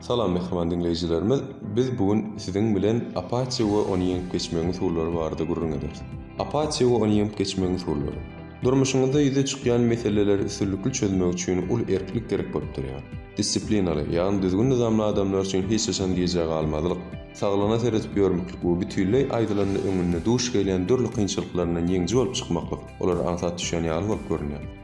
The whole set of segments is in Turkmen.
Salam mähriban diňleýjilerimiz! Biz bu gün siziň bilen Apaçi we ony ýeňip geçmegiň usullary barada gürrüň ederis. Apaçi we ony ýeňip geçmegiň usullary. Durmuşyňyzda ýüze çykýan meseleleri üstünlikli çözmek üçin uly erklik gerek bolup durýar. Disiplinaly, ýagny düzgün-nyzamly adamlar üçin hiç haçan gijä galmazlyk, saglygyna seredip ýörmeklik we bütinleý aýdylanda öňünde duş gelýän dürli kynçylyklaryndan ýeňiji bolup çykmaklyk olara aňsat düşýän ýaly bolup görünýär.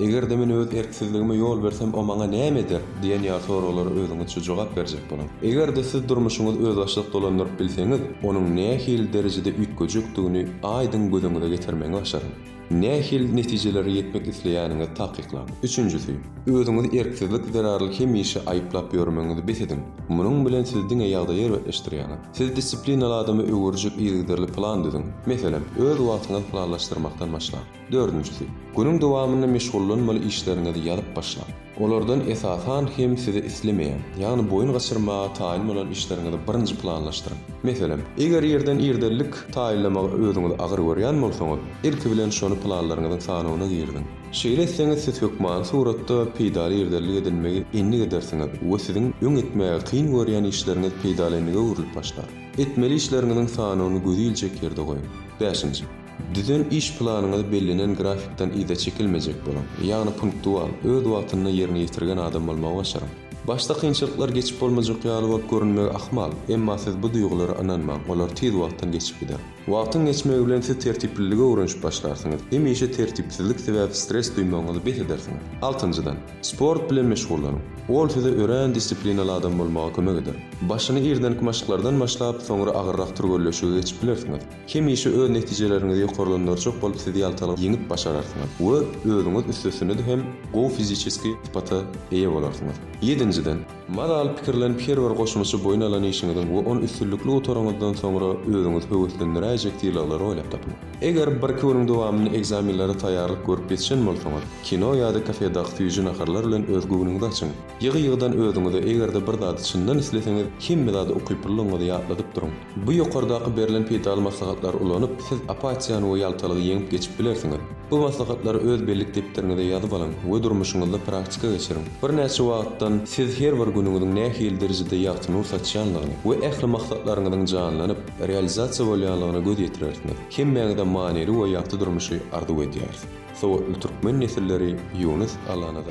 Eger-de men öz erksizligime ýol bersem o maňa näme eder? diýen ýaly soraglara özüňizçe jogap berjek boluň. Eger-de siz durmuşyňyzy özbaşdak dolandyryp bilseňiz, onuň nähili derejede üýtgejekdigini aýdyň gözüňize getirmegi başaryň. Nähili netijelere ýetmek isleýäniňizi takyklaň. Üçünjisi, özüňizi erksizlik zerarly hemişe aýyplap ýörmegiňizi bes ediň. Munuň bilen siz diňe ýagdaýy erbetleşdirýäňiz. Siz disiplinaly adama öwürjek yzygiderli plan düzüň. Meselem, öz wagtyňyzy planlaşdyrmakdan başlaň. Dördünjisi, günüň dowamynda meşgullanmaly işleriňizi ýazyp başlaň. Olardan esasan hem sizi islemeýän, ýagny boýun gaçyrmaga taýyn bolan işleriňizi birinji planlaşdyryň. Meselem, eger irden irdenlik taýynlamagy özüňiz agyr görýän bolsaňyz, ilki bilen şony planlaryňyzyň sanawyna giriziň. Şeýle etseňiz siz hökmany suratda peýdaly irdenlik edinmegi endik edersiňiz we siziň öň etmäge kyn görýän işleriňiz peýdaly endige öwrülip başlar. Etmeli işleriňiziň sanawyny gözi iljek ýerde goýuň. Bäşinji. Düzen iş planyňyzy bellenen grafikden yza çekilmejek boluň, ýagny punktual, öz wagtynda ýerine ýetirgen adam bolmagy başaryň. Başda kynçylyklar geçip bolmajak ýaly bolup görünmegi ahmal, emma siz bu duýgulara ynanmaň, olar tiz wagtdan geçip gider. Wagtyň geçmegi bilen siz tertipliligi öwrenişip başlarsyňyz, hemişe tertipsizlik sebäp stres duýmagyňyzy bes edersiňiz. Altynjydan, sport bilen meşgullanyň. Ol size örän disiplinaly adam bolmaga kömek eder. Başyny irdenki maşklardan başlap, soňra agyrrak türgenleşige geçip bilersiňiz. Hemişe öz netijeleriňizi ýokarlandyrjak bolup siz ýaltalygy ýeňip başararsyňyz we özüňiz üstesine-de hem gowy fiziçeski sypata eýe bolarsyňyz. Ýedinjiden. Mazaly pikirlenip her bir goşmaça boýun alan işiňiziň we ony üstünlikli gutaraňyzdan soňra özüňizi höweslendiräýjek sylaglary oýlap tapyň. Eger birki günüň dowamynda ekzamenlere taýýarlyk görüp ýetişen bolsaňyz, kino ýa-da kafedaky süýji naharlar bilen öz göwnüňizi açyň. Ýygy-ýygydan özüňize eger-de bir zady çyndan isleseňiz, hemme zady ukyplylygyňyzy ýatladyp duruň. Bu ýokardaky berlen peýdaly maslahatlary ulanyp, siz apatiýany we ýaltalygy ýeňip geçip bilersiňiz. Bu maslahatlary öz bellik depderiňize ýazyp alyň we durmuşyňyzda praktika geçiriň. Birnäçe wagtdan siz her bir günüňiziň nähili derejede ýagty nur saçýanlygyny we ähli maksatlaryňyzyň janlanyp, realizasiýa bolýanlygyna göz ýetirersiňiz. Hemmäňize manyly we ýagty durmuşy arzuw edýäris! Sowatly türkmen nesilleri Ýunus Alanyza.